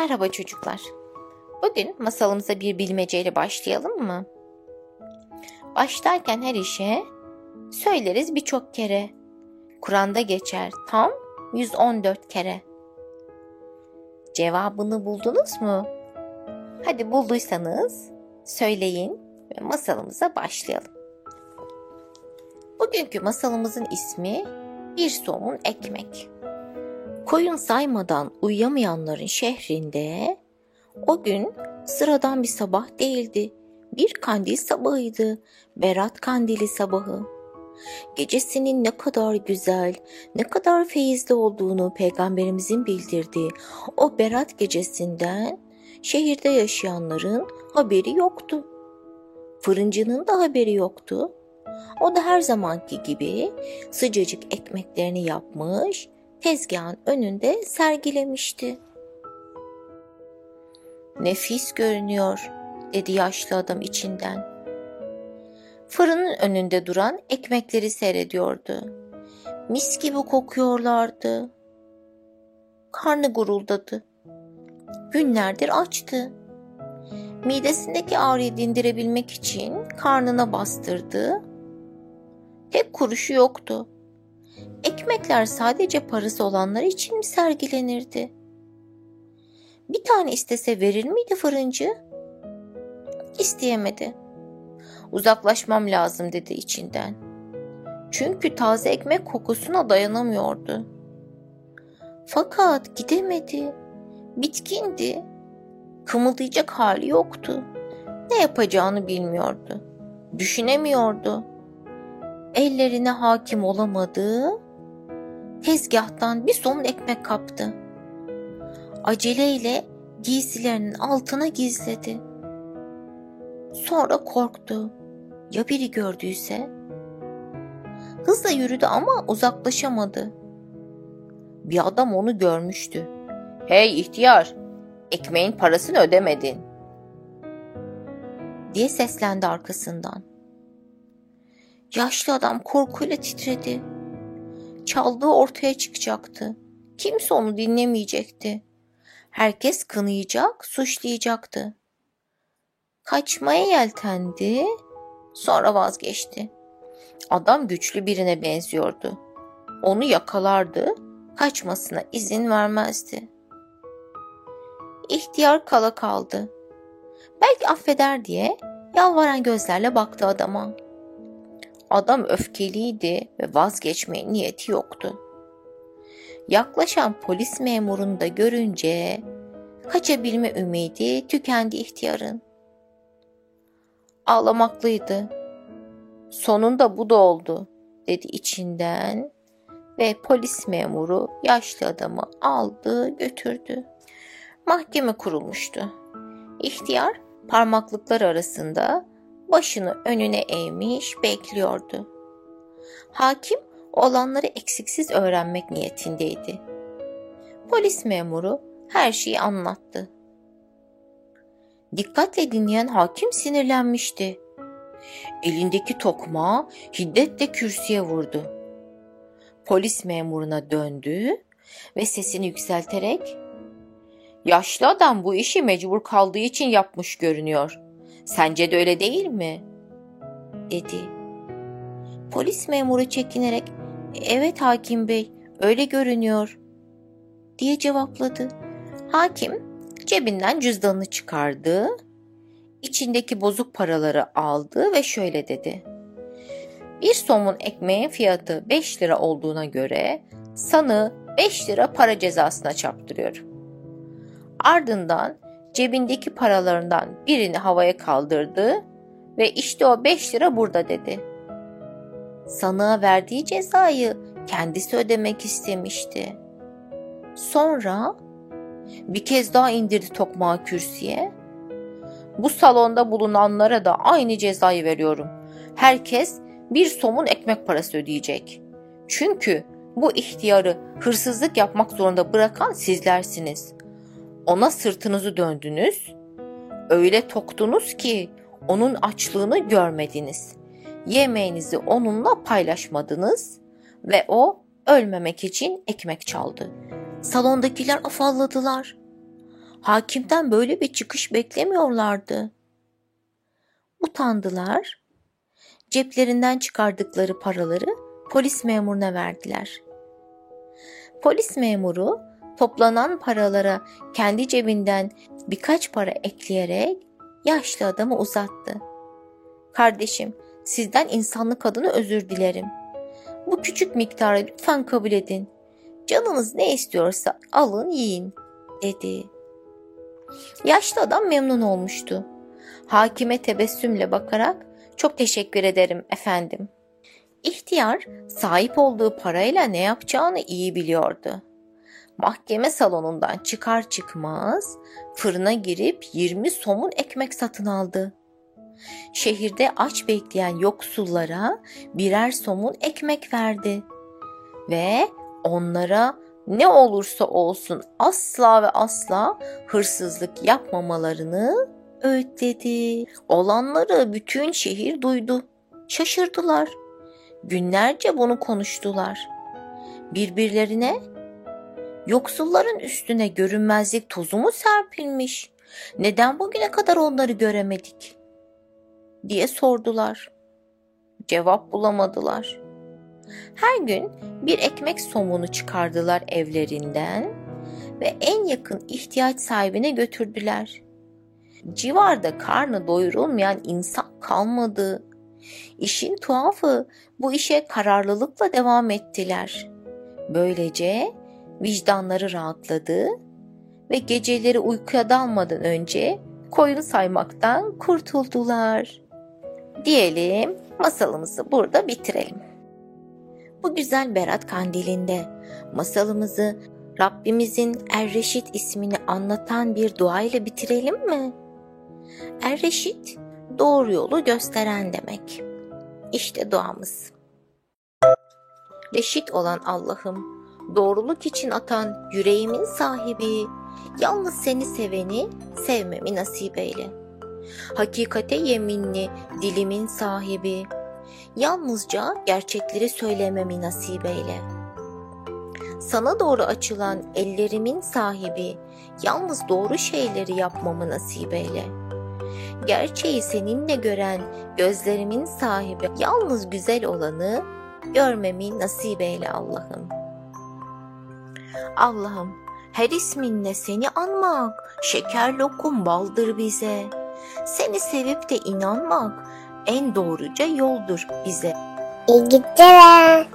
Merhaba çocuklar. Bugün masalımıza bir bilmeceyle başlayalım mı? Başlarken her işe söyleriz birçok kere. Kur'an'da geçer tam 114 kere. Cevabını buldunuz mu? Hadi bulduysanız söyleyin ve masalımıza başlayalım. Bugünkü masalımızın ismi Bir Somun Ekmek. Koyun saymadan uyuyamayanların şehrinde o gün sıradan bir sabah değildi. Bir kandil sabahıydı. Berat kandili sabahı. Gecesinin ne kadar güzel, ne kadar feyizli olduğunu peygamberimizin bildirdiği o Berat gecesinden şehirde yaşayanların haberi yoktu. Fırıncının da haberi yoktu. O da her zamanki gibi sıcacık ekmeklerini yapmış, tezgahın önünde sergilemişti. Nefis görünüyor, dedi yaşlı adam içinden. Fırının önünde duran ekmekleri seyrediyordu. Mis gibi kokuyorlardı. Karnı guruldadı. Günlerdir açtı. Midesindeki ağrıyı dindirebilmek için karnına bastırdı. Tek kuruşu yoktu. Ekmekler sadece parası olanlar için mi sergilenirdi? Bir tane istese verir miydi fırıncı? İsteyemedi. Uzaklaşmam lazım dedi içinden. Çünkü taze ekmek kokusuna dayanamıyordu. Fakat gidemedi. Bitkindi. Kımıldayacak hali yoktu. Ne yapacağını bilmiyordu. Düşünemiyordu ellerine hakim olamadı, tezgahtan bir somun ekmek kaptı. Aceleyle giysilerinin altına gizledi. Sonra korktu. Ya biri gördüyse? Hızla yürüdü ama uzaklaşamadı. Bir adam onu görmüştü. Hey ihtiyar, ekmeğin parasını ödemedin. diye seslendi arkasından. Yaşlı adam korkuyla titredi. Çaldığı ortaya çıkacaktı. Kimse onu dinlemeyecekti. Herkes kınayacak, suçlayacaktı. Kaçmaya yeltendi, sonra vazgeçti. Adam güçlü birine benziyordu. Onu yakalardı, kaçmasına izin vermezdi. İhtiyar kala kaldı. Belki affeder diye yalvaran gözlerle baktı adama. Adam öfkeliydi ve vazgeçmeye niyeti yoktu. Yaklaşan polis memurunu da görünce kaçabilme ümidi tükendi ihtiyarın. Ağlamaklıydı. Sonunda bu da oldu dedi içinden ve polis memuru yaşlı adamı aldı götürdü. Mahkeme kurulmuştu. İhtiyar parmaklıklar arasında başını önüne eğmiş bekliyordu. Hakim olanları eksiksiz öğrenmek niyetindeydi. Polis memuru her şeyi anlattı. Dikkatle dinleyen hakim sinirlenmişti. Elindeki tokmağı hiddetle kürsüye vurdu. Polis memuruna döndü ve sesini yükselterek "Yaşlı adam bu işi mecbur kaldığı için yapmış görünüyor. Sence de öyle değil mi? dedi. Polis memuru çekinerek evet hakim bey öyle görünüyor diye cevapladı. Hakim cebinden cüzdanını çıkardı. içindeki bozuk paraları aldı ve şöyle dedi. Bir somun ekmeğin fiyatı 5 lira olduğuna göre sanı 5 lira para cezasına çarptırıyorum. Ardından cebindeki paralarından birini havaya kaldırdı ve işte o beş lira burada dedi. Sanığa verdiği cezayı kendisi ödemek istemişti. Sonra bir kez daha indirdi tokmağı kürsüye. Bu salonda bulunanlara da aynı cezayı veriyorum. Herkes bir somun ekmek parası ödeyecek. Çünkü bu ihtiyarı hırsızlık yapmak zorunda bırakan sizlersiniz. Ona sırtınızı döndünüz. Öyle toktunuz ki onun açlığını görmediniz. Yemeğinizi onunla paylaşmadınız ve o ölmemek için ekmek çaldı. Salondakiler afalladılar. Hakimden böyle bir çıkış beklemiyorlardı. Utandılar. Ceplerinden çıkardıkları paraları polis memuruna verdiler. Polis memuru toplanan paralara kendi cebinden birkaç para ekleyerek yaşlı adama uzattı. Kardeşim, sizden insanlık adına özür dilerim. Bu küçük miktarı lütfen kabul edin. Canınız ne istiyorsa alın yiyin, dedi. Yaşlı adam memnun olmuştu. Hakime tebessümle bakarak çok teşekkür ederim efendim. İhtiyar sahip olduğu parayla ne yapacağını iyi biliyordu. Mahkeme salonundan çıkar çıkmaz fırına girip 20 somun ekmek satın aldı. Şehirde aç bekleyen yoksullara birer somun ekmek verdi ve onlara ne olursa olsun asla ve asla hırsızlık yapmamalarını öğütledi. Olanları bütün şehir duydu. Şaşırdılar. Günlerce bunu konuştular. Birbirlerine yoksulların üstüne görünmezlik tozu mu serpilmiş? Neden bugüne kadar onları göremedik? diye sordular. Cevap bulamadılar. Her gün bir ekmek somunu çıkardılar evlerinden ve en yakın ihtiyaç sahibine götürdüler. Civarda karnı doyurulmayan insan kalmadı. İşin tuhafı bu işe kararlılıkla devam ettiler. Böylece vicdanları rahatladı ve geceleri uykuya dalmadan önce koyun saymaktan kurtuldular. Diyelim masalımızı burada bitirelim. Bu güzel Berat Kandili'nde masalımızı Rabbimizin Er-Reşit ismini anlatan bir dua ile bitirelim mi? Er-Reşit doğru yolu gösteren demek. İşte duamız. Reşit olan Allah'ım, doğruluk için atan yüreğimin sahibi, yalnız seni seveni sevmemi nasip eyle. Hakikate yeminli dilimin sahibi, yalnızca gerçekleri söylememi nasip eyle. Sana doğru açılan ellerimin sahibi, yalnız doğru şeyleri yapmamı nasip eyle. Gerçeği seninle gören gözlerimin sahibi, yalnız güzel olanı görmemi nasip eyle Allah'ım. Allah'ım her isminle seni anmak, şeker lokum baldır bize. Seni sevip de inanmak en doğruca yoldur bize. İyi geceler.